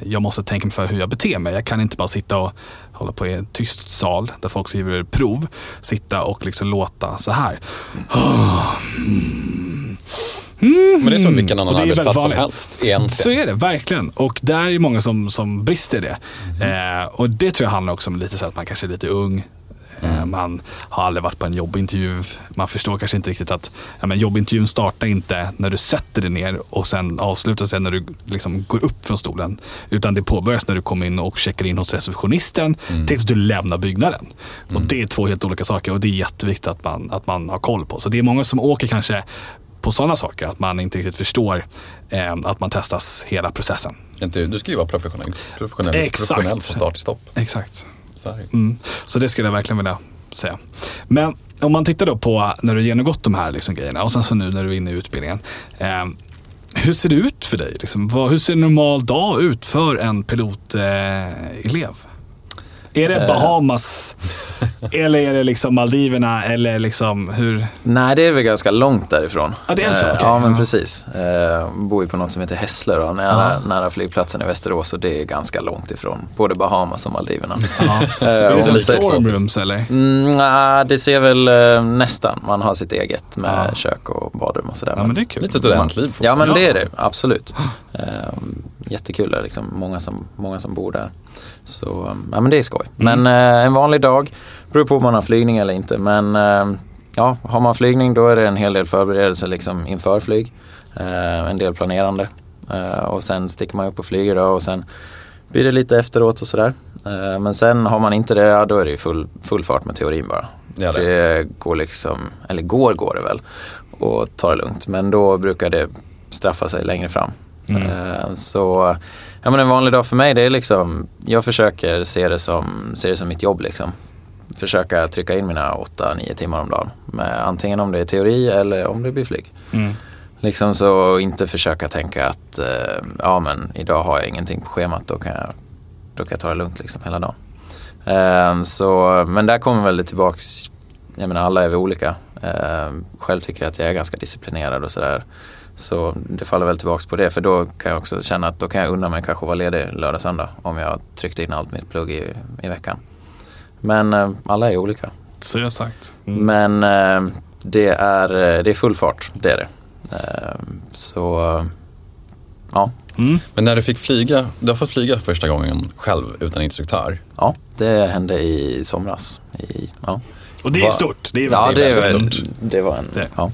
jag måste tänka mig för hur jag beter mig. Jag kan inte bara sitta och hålla på i en tyst sal där folk skriver prov. Sitta och liksom låta så här. Men det är som vilken annan arbetsplats som helst egentligen. Så är det verkligen. Och där är många som, som brister det. Mhm. Eh, och det tror jag handlar också om lite så att man kanske är lite ung. Mm. man har aldrig varit på en jobbintervju. Man förstår kanske inte riktigt att ja, men jobbintervjun startar inte när du sätter dig ner och sen avslutar sig när du liksom går upp från stolen. Utan det påbörjas när du kommer in och checkar in hos receptionisten Mm. tills du lämnar byggnaden. Och det är två helt olika saker och det är jätteviktigt att man, att man har koll på. Så det är många som åker kanske på sådana saker, att man inte riktigt förstår eh, att man testas hela processen. Du ska ju vara professionell, professionell, Exakt. professionell från start till stopp. Exakt. Så det. Mm. Så det skulle jag verkligen vilja säga. Men om man tittar då på när du genomgått de här liksom grejerna och sen så nu när du är inne i utbildningen. Eh, hur ser det ut för dig? Liksom, vad, hur ser en normal dag ut för en pilotelev? Eh är det Eh. Bahamas eller är det liksom Maldiverna eller liksom hur? Nej, det är väl ganska långt därifrån. Ja, det är så? Eh, Okej, Ja, men precis. Eh, bor ju på något som heter Hässle då, nära, Ja. nära flygplatsen i Västerås och det är ganska långt ifrån både Bahamas och Maldiverna. Ja. Eh, Är det så. stormrooms eller? Mm, nej, det ser väl eh, nästan. Man har sitt eget med kök och badrum och sådär. Ja men det är kul. Lite studentliv. Ja men det är det, absolut. Jättekul, det är liksom många som, många som bor där. Så um, ja, men det är skoj. Mm. Men eh, en vanlig dag, beror på om man har flygning eller inte. Men eh, ja, har man flygning då är det en hel del förberedelser liksom inför flyg. Eh, en del planerande. Eh, och sen sticker man upp och flyger då och sen blir det lite efteråt och sådär. Eh, men sen har man inte det, ja, då är det ju full, full fart med teorin bara. Ja, det. Det går liksom, eller går går det väl och ta det lugnt. Men då brukar det straffa sig längre fram. Mm. Eh, Så ja, men en vanlig dag för mig det är liksom, jag försöker se det som, se det som mitt jobb liksom. Försöka trycka in mina 8-9 timmar om dagen. Med antingen om det är teori eller om det blir flyg. Mm. Liksom så inte försöka tänka att eh, ja men idag har jag ingenting på schemat då kan jag, då kan jag ta det lugnt liksom hela dagen. Eh, så, men där kommer väl det tillbaks, jag menar alla är vi olika. Själv tycker jag att jag är ganska disciplinerad och sådär. Så det faller väl tillbaks på det för då kan jag också känna att då kan jag unna mig kanske vara ledig lördag söndag om jag har tryckt in allt mitt plugg i, i veckan. Men eh, alla är olika. Så jag sagt. Mm. Men eh, det är, eh, det är full fart, det är det. Eh, så ja, Mm. Men när du fick flyga, du har fått flyga första gången själv utan instruktör. ja, det hände i somras. I, ja. Och det är Va- stort. Det är, Ja, det är det, stort. det var en... Det. Ja.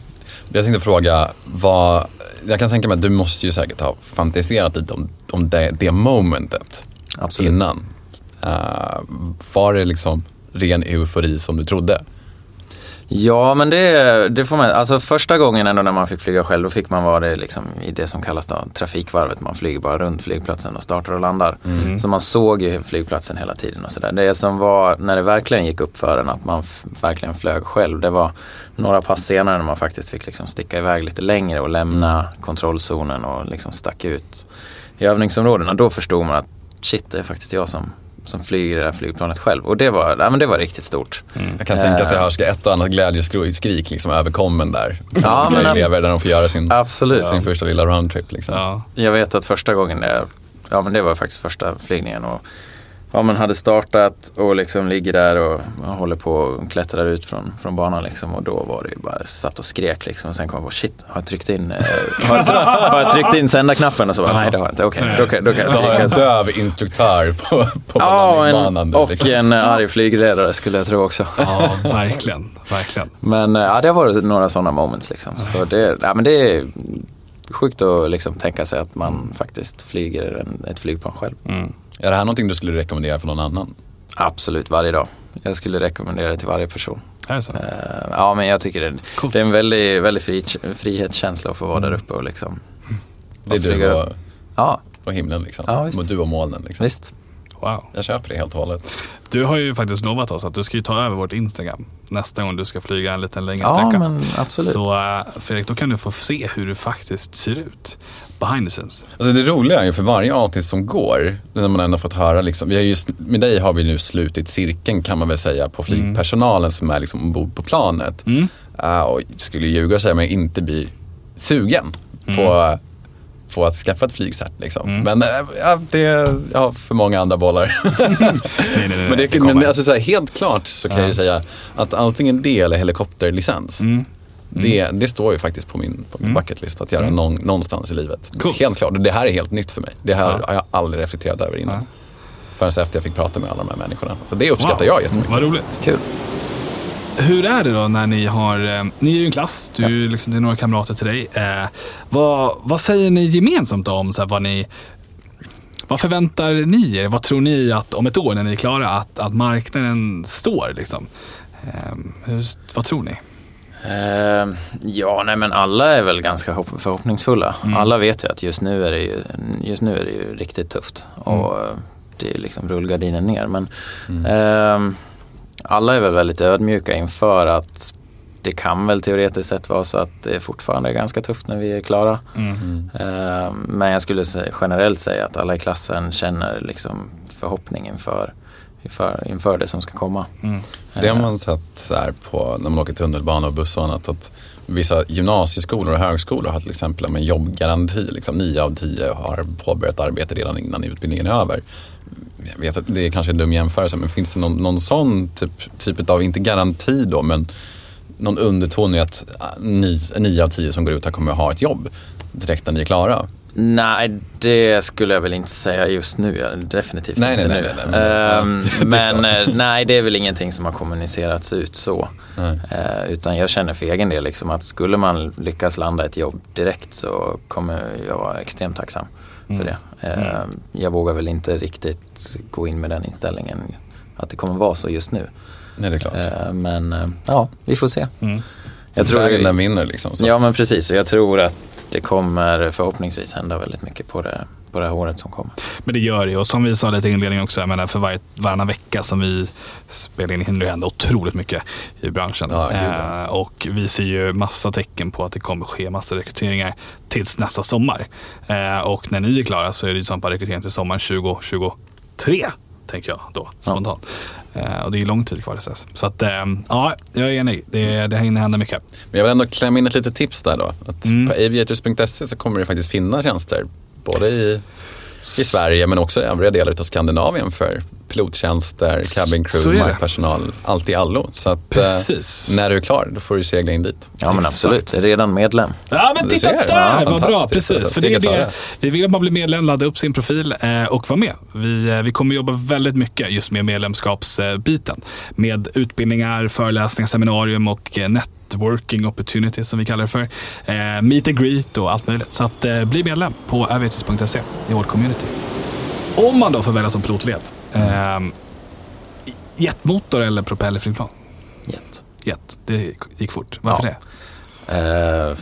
Jag tänkte fråga, vad, jag kan tänka mig att du måste ju säkert ha fantiserat lite om, om det, det momentet Absolut. innan. Eh, var det liksom ren eufori som du trodde? Ja, men det, det får man. Alltså första gången ändå när man fick flyga själv, då fick man vara det liksom i det som kallas då, trafikvarvet. Man flyger bara runt flygplatsen och startar och landar. Så man såg ju flygplatsen hela tiden och sådär. Det som var, när det verkligen gick upp för en att man verkligen flög själv, det var några pass senare när man faktiskt fick liksom sticka iväg lite längre och lämna kontrollzonen och liksom stack ut i övningsområdena. Då förstod man att shit, det är faktiskt jag som, som flyger det här flygplanet själv. Och det var, ja, men det var riktigt stort. Jag kan tänka att jag Eh. hörska ett och annat glädjeskrik liksom överkommen där. Ja, men elever där de får göra sin, Absolut. sin första lilla roundtrip. Liksom. Ja. Jag vet att första gången det, ja men det var faktiskt första flygningen och ja, man hade startat och liksom ligger där och håller på och klättrar ut från, från banan liksom och då var det ju bara, satt och skrek liksom och sen kom jag på shit, har jag tryckt in, eh, har, jag, har jag tryckt in sändarknappen och så bara, nej det har jag inte, okej, då, kan- då kan jag Så har jag en skrika. döv instruktör på, på Ja, en, och liksom. en arg flygledare skulle jag tro också. ja, verkligen. verkligen. Men eh, ja, det har varit några sådana moments liksom. Så det, ja, men det är sjukt att liksom tänka sig att man faktiskt flyger en, ett flygplan själv. Mm. Är det här någonting du skulle rekommendera för någon annan? Absolut, varje dag. Jag skulle rekommendera det till varje person. Är det så? Eh, ja, men jag tycker det, Coolt. det är en väldigt, väldigt fri, frihetskänsla att få vara där uppe och liksom. Det är du och, Ja, och himlen liksom. Ja, visst. och du och molnen liksom. visst. Wow. Jag köper det helt och hållet. Du har ju faktiskt lovat oss att du ska ju ta över vårt Instagram nästa gång du ska flyga en liten längre Ja, sträcka. men absolut. Så eh, Fredrik, då kan du få se hur det faktiskt ser ut. Behind the scenes. Alltså det roliga är ju för varje avsnitt som går, när man ändå fått höra liksom, vi har just, med dig har vi nu slutit cirkeln kan man väl säga på flygpersonalen som är liksom ombord på planet. Mm. Uh, och skulle ljuga och säga om jag inte blir sugen på, på att skaffa ett flygcert. Liksom. Men äh, ja, det, jag har för många andra bollar. Nej, nej, nej, men det, kommer. men alltså, så här, helt klart så kan jag ju säga att antingen det eller helikopterlicens. Mm. Det, det står ju faktiskt på min, på min bucket list att göra någon, någonstans i livet. Coolt. Helt klart. Det här är helt nytt för mig. Det här Ja. har jag aldrig reflekterat över innan. Ja. Förrän efter jag fick prata med alla de här människorna. Så det uppskattar Wow. jag jättemycket. Vad roligt. Kul. Hur är det då när ni har, eh, ni är ju en klass, du, ju liksom, det är några kamrater till dig. Eh, vad, vad säger ni gemensamt om så här, vad ni, vad förväntar ni er? Vad tror ni att om ett år när ni är klara att, att marknaden står liksom? Eh, hur, vad tror ni? Eh, ja, nej men alla är väl ganska hopp- förhoppningsfulla. Alla vet ju att just nu är det ju, just nu är det ju riktigt tufft. Och eh, det är liksom rullgardinen ner. Men ehm, alla är väl väldigt ödmjuka inför att det kan väl teoretiskt sett vara så att det fortfarande är ganska tufft när vi är klara. Mm. Eh, Men jag skulle generellt säga att alla i klassen känner liksom förhoppning inför, inför, inför det som ska komma. Det har man sett så här på, när man åker tunnelbana och buss och annat. Att vissa gymnasieskolor och högskolor har till exempel en jobbgaranti. Liksom, nio av tio har påbörjat arbete redan innan utbildningen är över. Jag vet att det är kanske en dum jämförelse men finns det någon, någon sån typ, typ av, inte garanti då, men någon underton i att ah, ni, nio av tio som går ut här kommer att ha ett jobb direkt när ni är klara? Nej, det skulle jag väl inte säga just nu. Definitivt Nej, inte nej, nu. nej, nej, Ehm, men- eh, nej, det är väl ingenting som har kommunicerats ut så. Eh, utan jag känner för egen del liksom att skulle man lyckas landa ett jobb direkt så kommer jag vara extremt tacksam för det. Ehm, Jag vågar väl inte riktigt gå in med den inställningen att det kommer vara så just nu. Nej, det är klart. Ehm, men eh, ja, vi får se. Mm. Jag tror, Vägen den vinner liksom. så ja att- men precis, och jag tror att det kommer förhoppningsvis hända väldigt mycket på det, på det här året som kommer. Men det gör det och som vi sa lite i inledningen också, jag menar för varje, varannan vecka som vi spelar in hinner det hända otroligt mycket i branschen. Ja, gud, ja. eh, och vi ser ju massa tecken på att det kommer ske massa rekryteringar tills nästa sommar. Eh, och när ni är klara så är det ju som på rekrytering till sommaren 2023, tänker jag då spontant. Eh, och det är lång tid kvar tills dess. Så att, eh, ja, jag är enig. Det, det hinner hända mycket. Men jag vill ändå klämma in ett litet tips där då. Att Mm. På aviators.se så kommer det faktiskt finnas tjänster både i, i Sverige men också i övriga delar av Skandinavien för pilottjänster, cabin crew, markpersonal, allt i allo. Så att eh, när du är klar, då får du segla in dit. Ja men Exakt. absolut, redan medlem. Ja men titta där, Ja, vad bra. Precis. Alltså, För det är det, vi vill att man blir medlem, ladda upp sin profil eh, och vara med. Vi, eh, vi kommer jobba väldigt mycket just med medlemskapsbiten. Med utbildningar, föreläsningar, seminarium och eh, networking opportunities som vi kallar det för. Eh, meet and greet och allt möjligt. Så att, eh, bli medlem på aviators.se i vårt community. Om man då får välja som pilotelev. Eh, jetmotor eller propellerflygplan? Jet. Jet. Det gick fort. Varför Ja. det? Eh,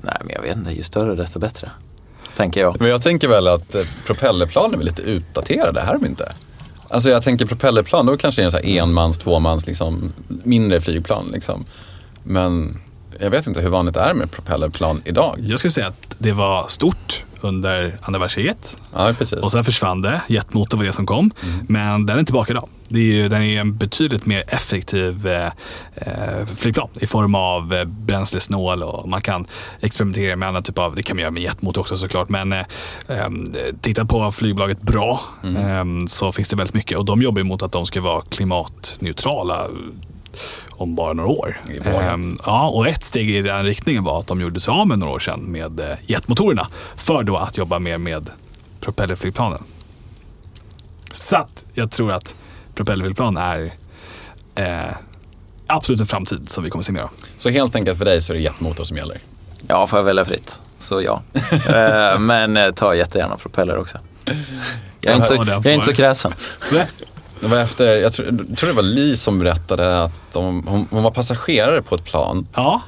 nej men jag vet inte, ju större desto bättre. Tänker jag. Men jag tänker väl att eh, propellerplan är väl lite utdaterade, här är de inte. Alltså jag tänker propellerplan, då kanske det är en så här enmans, tvåmans, liksom, mindre flygplan. Liksom. Men jag vet inte hur vanligt det är med propellerplan idag. Jag skulle säga att det var stort under andra världskriget. Ja, precis. Och sen försvann det. Jetmotor var det som kom. Men den är tillbaka idag. Det är ju, den är en betydligt mer effektiv eh, eh, flygplan i form av eh, bränslesnål och man kan experimentera med andra typer av, det kan man göra med jetmotor också såklart, men eh, eh, titta på flygbolaget Bra eh, så finns det väldigt mycket och de jobbar mot att de ska vara klimatneutrala om bara några år. Ehm, ja, och ett steg i den riktningen var att de gjorde sig av med några år sedan med eh, jetmotorerna för då att jobba mer med propellerflygplanen. Så att jag tror att propellerflygplan är eh, absolut en framtid som vi kommer se mer av. Så helt enkelt för dig så är det jetmotor som gäller. Ja, får jag välja fritt. Så ja. Eh, men eh, ta jättegärna propeller också. Jag är inte så, jag är inte så kräsen. Det var efter, jag tror, jag tror det var Li som berättade att de, hon, hon var passagerare på ett plan Ja,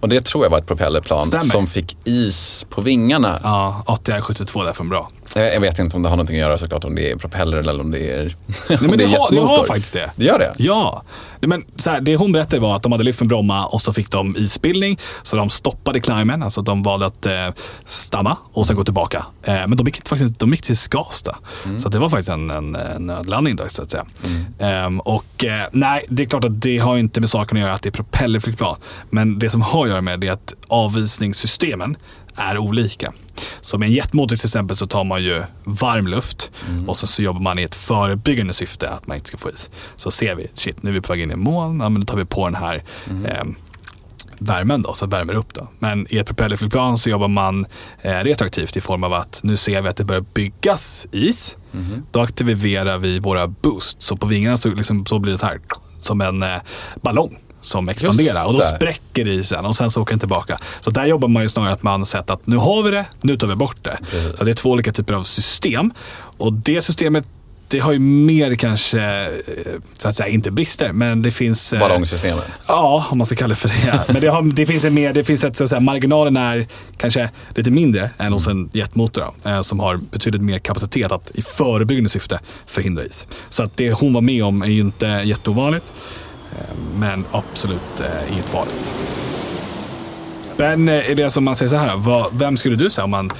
och det tror jag var ett propellerplan Stämmer. som fick is på vingarna. ja ATR 72 där från bra. Jag, jag vet inte om det har någonting att göra såklart om det är propeller eller om det är, Nej, men det det, har, det har faktiskt det. Det gör det? Ja, men så här, det hon berättade var att de hade lyft från Bromma och så fick de isbildning. Så de stoppade climben, alltså de valde att eh, stanna och sen gå tillbaka. Eh, men de gick, faktiskt, de gick till Skavsta. Så att det var faktiskt en, en, en nödlandning då, så att säga. Ehm, och eh, nej, det är klart att det har inte med saken att göra att det är propellerflygplan. Men det som har att göra med det är att avvisningssystemen är olika. Så med en jetmotor till exempel så tar man ju varm luft och så, så jobbar man i ett förebyggande syfte att man inte ska få is. Så ser vi, shit nu är vi på väg in i moln, ja, men då tar vi på den här eh, värmen då, så värmer upp då. Men i ett propellerflygplan så jobbar man eh, retroaktivt i form av att nu ser vi att det börjar byggas is. Då aktiverar vi våra boost. Så på vingarna så, liksom, så blir det så här som en eh, ballong som expanderar och då det. spräcker isen och sen så åker den tillbaka. Så där jobbar man ju snarare att man sett att nu har vi det, nu tar vi bort det. Precis. Så det är två olika typer av system och det systemet det har ju mer kanske, eh, så att säga, inte brister, men det finns... eh, Ballongsystemet. Ja, om man ska kalla det för det. Men det, har, det finns en mer, det finns ett, så att säga, marginalen är kanske lite mindre än hos en jetmotor eh, som har betydligt mer kapacitet att i förebyggande syfte förhindra is. Så att det hon var med om är ju inte jätteovanligt, eh, men absolut eh, inget farligt. Men eh, är det som man säger så här, vad, vem skulle du säga om man,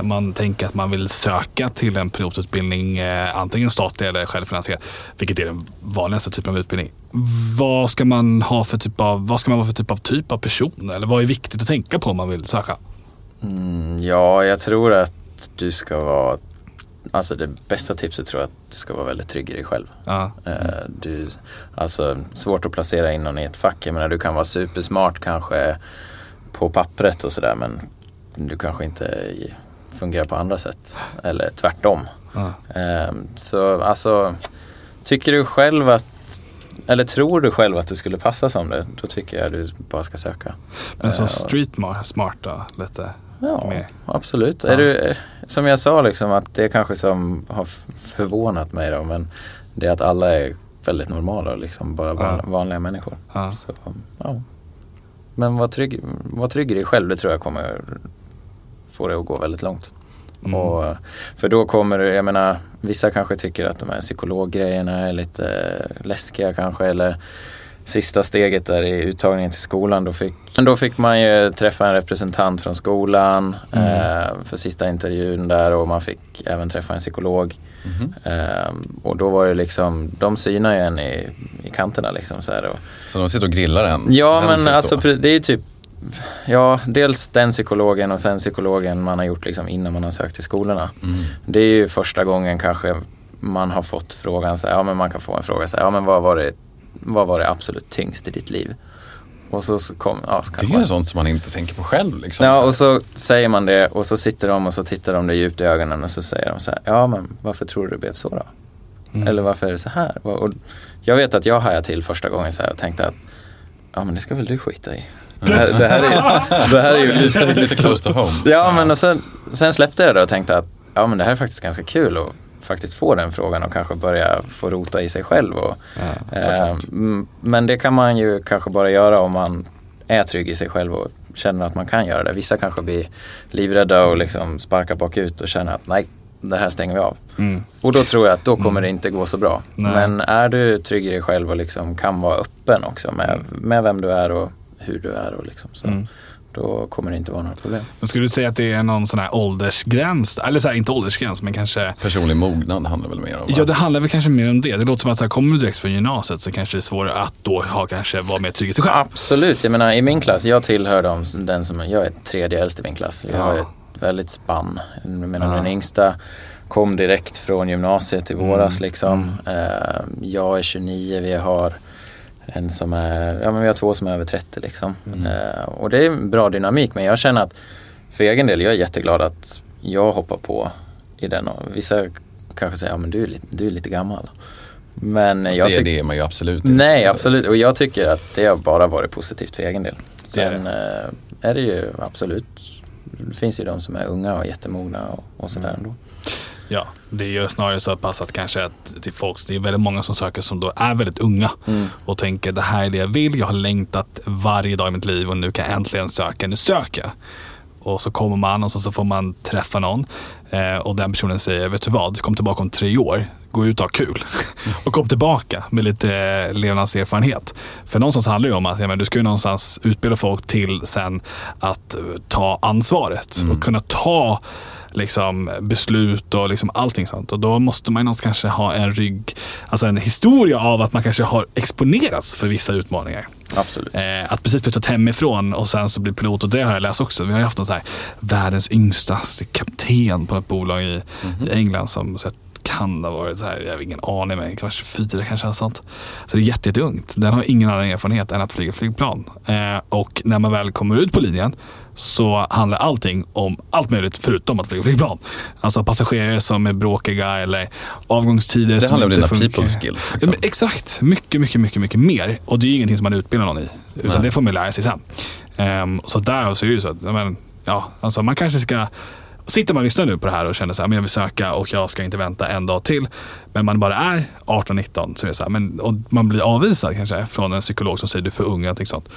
om man tänker att man vill söka till en pilotutbildning, eh, antingen statlig eller självfinansierad, vilket är den vanligaste typen av utbildning. Vad ska man ha för typ av, vad ska man vara för typ av typ av person? Eller vad är viktigt att tänka på om man vill söka? Mm, ja, jag tror att du ska vara Alltså det bästa tipset tror jag att du ska vara väldigt trygg i dig själv. Ja, Eh, Du, alltså svårt att placera in någon i ett fack. Jag menar du kan vara supersmart kanske på pappret och sådär men du kanske inte fungerar på andra sätt. Eller tvärtom. ja. Eh, Så alltså tycker du själv att eller tror du själv att det skulle passa som det, då tycker jag du bara ska söka. Men som Eh, street mar- smart då, lite Ja, mer? absolut. Ja. Är du, eh, som jag sa, liksom, att det är kanske som har förvånat mig då, men det är att alla är väldigt normala och liksom bara van, Ja. vanliga människor. Ja. Så, ja. Men var trygg, var trygg i dig själv, det tror jag kommer få dig att gå väldigt långt. Mm. Och, för då kommer du, jag menar, vissa kanske tycker att de här psykologgrejerna är lite läskiga kanske eller sista steget där i uttagningen till skolan då fick, då fick man ju träffa en representant från skolan Mm. eh, för sista intervjun där och man fick även träffa en psykolog. Mhm. Eh, och då var det liksom, de synar ju en i, i kanterna liksom så här. Och, Så de sitter och grillar en? Ja en men typ alltså då. det är typ Ja, dels den psykologen och sen psykologen man har gjort liksom innan man har sökt till skolorna. Mm. Det är ju första gången kanske man har fått frågan, så här, ja men man kan få en fråga så här, ja men vad var det, vad var det absolut tyngst i ditt liv? Och så så kom, ja, så Det är man, ju sånt som man inte tänker på själv. Liksom. Ja, och så säger man det och så sitter de och så tittar de det djupt i ögonen och så säger de så här, ja men varför tror du det blev så då? Mm. Eller varför är det så här? Och jag vet att jag hajade till första gången så här och tänkte att, ja men det ska väl du skita i. Det här, det här, är, det här är ju lite, lite close to home. Ja, men och sen, sen släppte jag det och tänkte att ja, men det här är faktiskt ganska kul att faktiskt få den frågan och kanske börja få rota i sig själv. Och, Ja, eh, mm, men det kan man ju kanske bara göra om man är trygg i sig själv och känner att man kan göra det. Vissa kanske blir livrädda och liksom sparkar bakut och känner att nej, det här stänger vi av. Mm. Och då tror jag att då kommer det inte gå så bra. Nej. Men är du trygg i dig själv och liksom kan vara öppen också med, med vem du är och hur du är och liksom, så, Mm. Då kommer det inte vara några problem. Men skulle du säga att det är någon sån här åldersgräns? Eller så här, inte åldersgräns, men kanske Personlig mognad handlar väl mer om va? Ja, det handlar väl kanske mer om det. Det låter som att så här, kommer du direkt från gymnasiet så kanske det är svårare att då ha, kanske vara mer trygg i sig själv. Absolut, jag menar i min klass, jag tillhör dem, den som, jag är tredje äldst i min klass. Vi Ja. har ett väldigt spann. Jag menar Ja. den yngsta kom direkt från gymnasiet i våras Mm. liksom. Eh, jag är 29, vi har en som är, ja men vi har två som är över 30 liksom. Mm. Eh, och det är en bra dynamik men jag känner att för egen del, jag är jätteglad att jag hoppar på i den. Och vissa kanske säger, ja men du är lite, du är lite gammal. Men Fast jag det, det är man ju absolut inte. Nej, absolut. Och jag tycker att det har bara varit positivt för egen del. Det är Sen eh, är det ju absolut, det finns ju de som är unga och jättemogna och, och sådär ändå. Ja, det är ju snarare så pass att kanske att till folk, det är väldigt många som söker som då är väldigt unga Mm. och tänker det här är det jag vill, jag har längtat varje dag i mitt liv och nu kan jag äntligen söka, nu söker jag. Och så kommer man och så, så får man träffa någon eh, och den personen säger, vet du vad, kom tillbaka om tre år, gå ut och ha kul. och kom tillbaka med lite eh, levnadserfarenhet. För någonstans handlar det om att ja, men du ska ju någonstans utbilda folk till sen att ta ansvaret och kunna ta liksom, beslut och liksom allting sånt. Och då måste man någonstans kanske ha en rygg, alltså en historia av att man kanske har exponerats för vissa utmaningar. Absolut. Eh, att precis flyttat hemifrån och sen så bli pilot, och det har jag läst också. Vi har ju haft en så här världens yngsta kapten på ett bolag i, i England som så här, kan ha varit så här, jag har ingen aning, men kanske 24 kanske. eller Sånt. Så det är jätte, jätteungt. Den har ingen annan erfarenhet än att flyga flygplan. Eh, och när man väl kommer ut på linjen så handlar allting om allt möjligt förutom att flyga flygplan. Alltså passagerare som är bråkiga eller avgångstider Det som handlar om inte dina funkar. people skills. Liksom. exakt, mycket, mycket, mycket, mycket mer. Och det är ju ingenting som man utbildar någon i. Utan Nej. det får man lära sig sen. Um, så där så är det ju så att, ja, men, ja, alltså man kanske ska Sitter man och lyssnar nu på det här och känner så här, men jag vill söka och jag ska inte vänta en dag till. Men man bara är 18-19 så är så här, men, och man blir avvisad kanske från en psykolog som säger du är för ung eller sånt.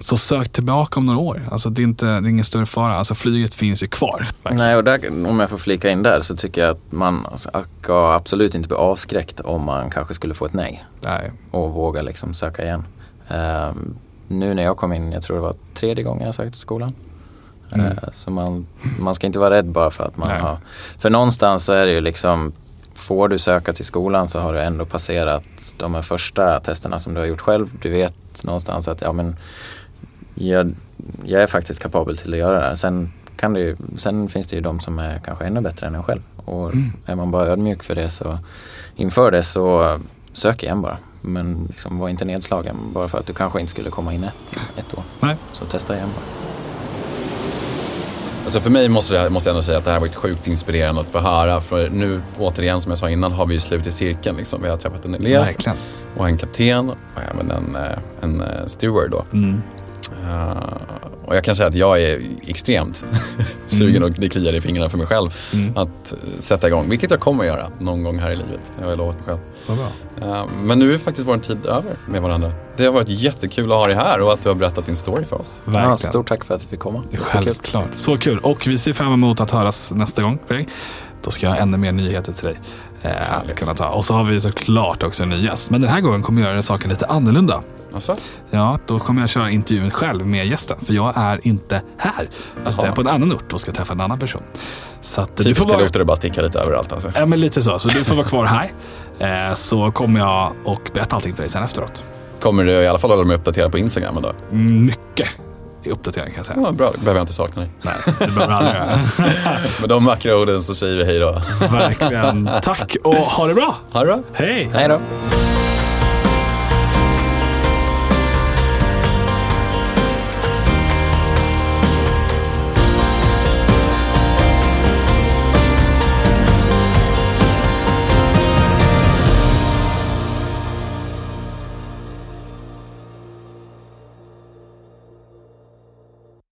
Så sök tillbaka om några år. Alltså det är, inte, det är ingen större fara. Alltså flyget finns ju kvar. verkligen. Nej, och där, om jag får flika in där så tycker jag att man ska absolut inte bli avskräckt om man kanske skulle få ett nej. Nej. och våga liksom söka igen. Ehm, nu när jag kom in, jag tror det var tredje gången jag sökte skolan. Mm. Eh, så man, man ska inte vara rädd bara för att man Nej. har... För någonstans så är det ju liksom, får du söka till skolan så har du ändå passerat de här första testerna som du har gjort själv. Du vet någonstans att ja, men jag, jag är faktiskt kapabel till att göra det här. Sen, kan det ju, sen finns det ju de som är kanske ännu bättre än en själv. Och Mm. är man bara ödmjuk för det så inför det så sök igen bara. Men liksom var inte nedslagen bara för att du kanske inte skulle komma in ett, ett år. Nej. Så testa igen bara. Alltså för mig måste, det, måste jag ändå säga att det här har varit sjukt inspirerande att få höra. För nu, återigen som jag sa innan, har vi ju slutit cirkeln. Liksom. Vi har träffat en elev Verkligen. och en kapten och även en, eh, en eh, steward. Då. Mm. Eh, och jag kan säga att jag är extremt sugen och det kliar i fingrarna för mig själv Mm. att eh, sätta igång. Vilket jag kommer att göra någon gång här i livet. Det har jag lovat mig själv. Eh, Men nu är faktiskt vår tid över med varandra. Det har varit jättekul att ha dig här och att du har berättat din story för oss. Verkligen. Ja, stort tack för att vi fick komma. Självklart. Så kul. Och vi ser fram emot att höras nästa gång. Då ska jag ha ännu mer nyheter till dig eh, att kunna ta. Och så har vi såklart också en ny gäst. Men den här gången kommer jag göra saken lite annorlunda. Alltså? Ja, då kommer jag köra intervjun själv med gästen. För jag är inte här. Utan jag är på en annan ort och ska träffa en annan person. Så att, Typiska vara... det bara sticka lite överallt alltså. Ja, men lite så. Så du får vara kvar här. Eh, så kommer jag och berätta allting för dig sen efteråt. Kommer du i alla fall hålla mig uppdaterad på Instagram då? Mm, Mycket ständig uppdatering kan jag säga. Ja, bra, då behöver jag inte sakna dig. Nej, det behöver aldrig göra. Med de vackra orden så säger vi hej då. Verkligen. Tack och ha det bra. Ha det bra. Hej! Hej då.